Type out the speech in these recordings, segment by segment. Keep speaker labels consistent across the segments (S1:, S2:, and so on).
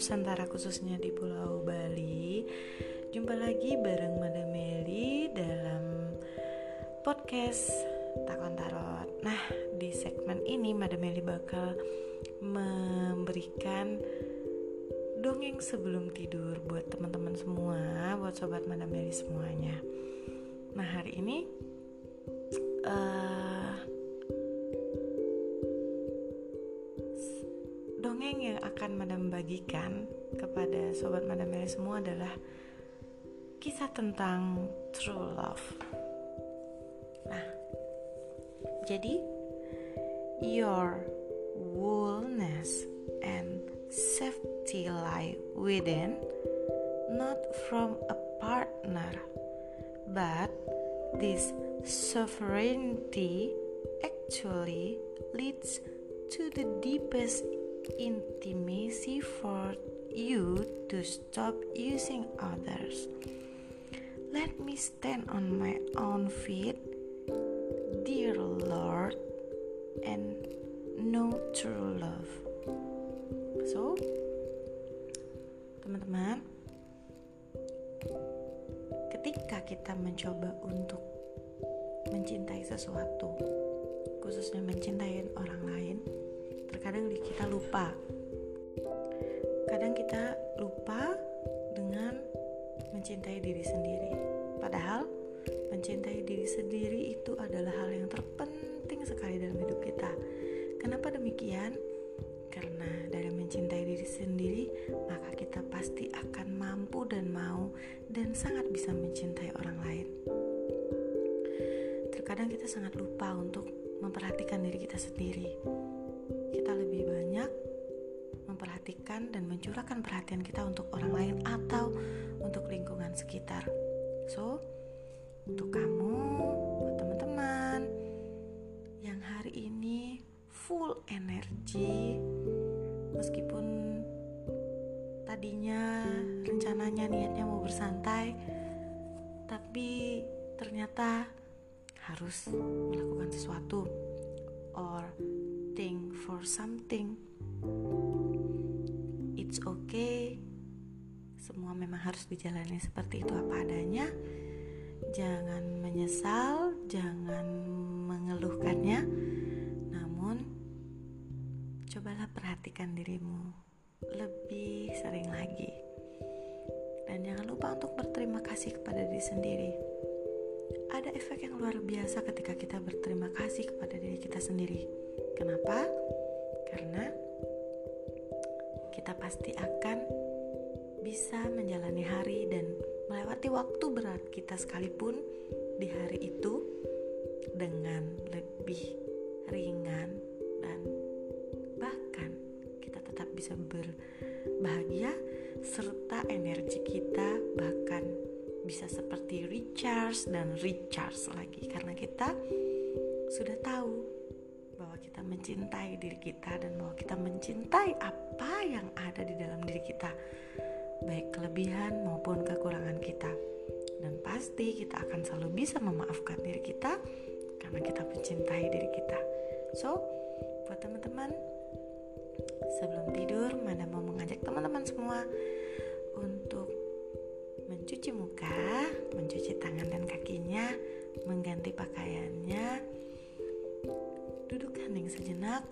S1: Nusantara khususnya di Pulau Bali. Jumpa lagi bareng Madam Meli dalam podcast Takon Tarot. Nah di segmen ini Madam Meli bakal memberikan dongeng sebelum tidur buat teman-teman semua Buat Sobat Madam Meli semuanya. Nah hari ini uh, dongeng yang akan Madam bagikan kepada sobat Madam Meli semua adalah kisah tentang true love. Nah, jadi your wholeness and safety lie within, not from a partner, but this sovereignty actually leads to the deepest intimacy for you to stop using others. Let me stand on my own feet, dear Lord, and know true love. So, teman-teman, ketika kita mencoba untuk mencintai sesuatu, khususnya mencintai orang lain, terkadang kita lupa. Kadang kita lupa dengan mencintai diri sendiri. Padahal mencintai diri sendiri itu adalah hal yang terpenting sekali dalam hidup kita. Kenapa demikian? Karena dari mencintai diri sendiri maka kita pasti akan mampu dan mau dan sangat bisa mencintai orang lain. Terkadang kita sangat lupa untuk memperhatikan diri kita sendiri kita lebih banyak memperhatikan dan mencurahkan perhatian kita untuk orang lain atau untuk lingkungan sekitar. So, untuk kamu, buat teman-teman yang hari ini full energi, meskipun tadinya rencananya niatnya mau bersantai, tapi ternyata harus melakukan sesuatu for something. It's okay. Semua memang harus dijalani seperti itu apa adanya. Jangan menyesal, jangan mengeluhkannya. Namun cobalah perhatikan dirimu lebih sering lagi. Dan jangan lupa untuk berterima kasih kepada diri sendiri. Ada efek yang luar biasa ketika kita berterima kasih kepada diri kita sendiri Kenapa? Karena kita pasti akan bisa menjalani hari dan melewati waktu berat kita sekalipun di hari itu dengan lebih ringan dan bahkan kita tetap bisa berbahagia serta energi kita bahkan bisa seperti recharge dan recharge lagi. Karena kita sudah tahu bahwa kita mencintai diri kita dan bahwa kita mencintai apa yang ada di dalam diri kita, baik kelebihan maupun kekurangan kita. Dan pasti kita akan selalu bisa memaafkan diri kita karena kita mencintai diri kita. So, buat teman-teman, sebelum tidur, mana mau mengajak teman-teman semua untuk mencuci muka, mencuci tangan dan kakinya, mengganti pakaiannya, hening sejenak,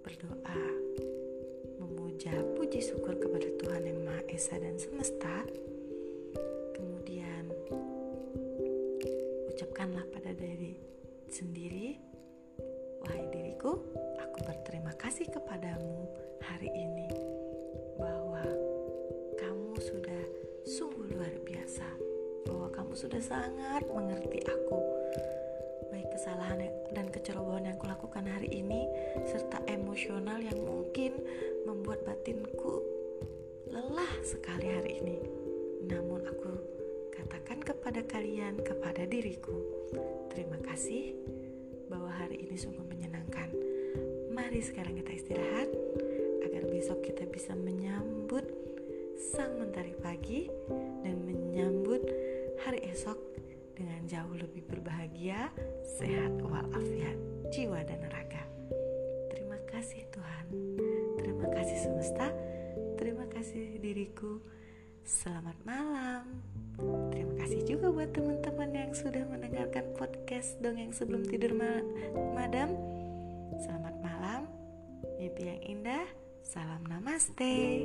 S1: berdoa, memuja puji syukur kepada Tuhan Yang Maha Esa dan Semesta, kemudian ucapkanlah pada diri sendiri, wahai diriku, aku berterima kasih kepadamu hari ini bahwa kamu sudah sungguh luar biasa, bahwa kamu sudah sangat mengerti aku Sekarang kita istirahat agar besok kita bisa menyambut sang mentari pagi dan menyambut hari esok dengan jauh lebih berbahagia, sehat walafiat, jiwa dan raga. Terima kasih Tuhan. Terima kasih semesta terima kasih diriku selamat malam terima kasih juga buat teman-teman yang sudah mendengarkan podcast dongeng sebelum tidur ma madam mimpi yang indah. Salam namaste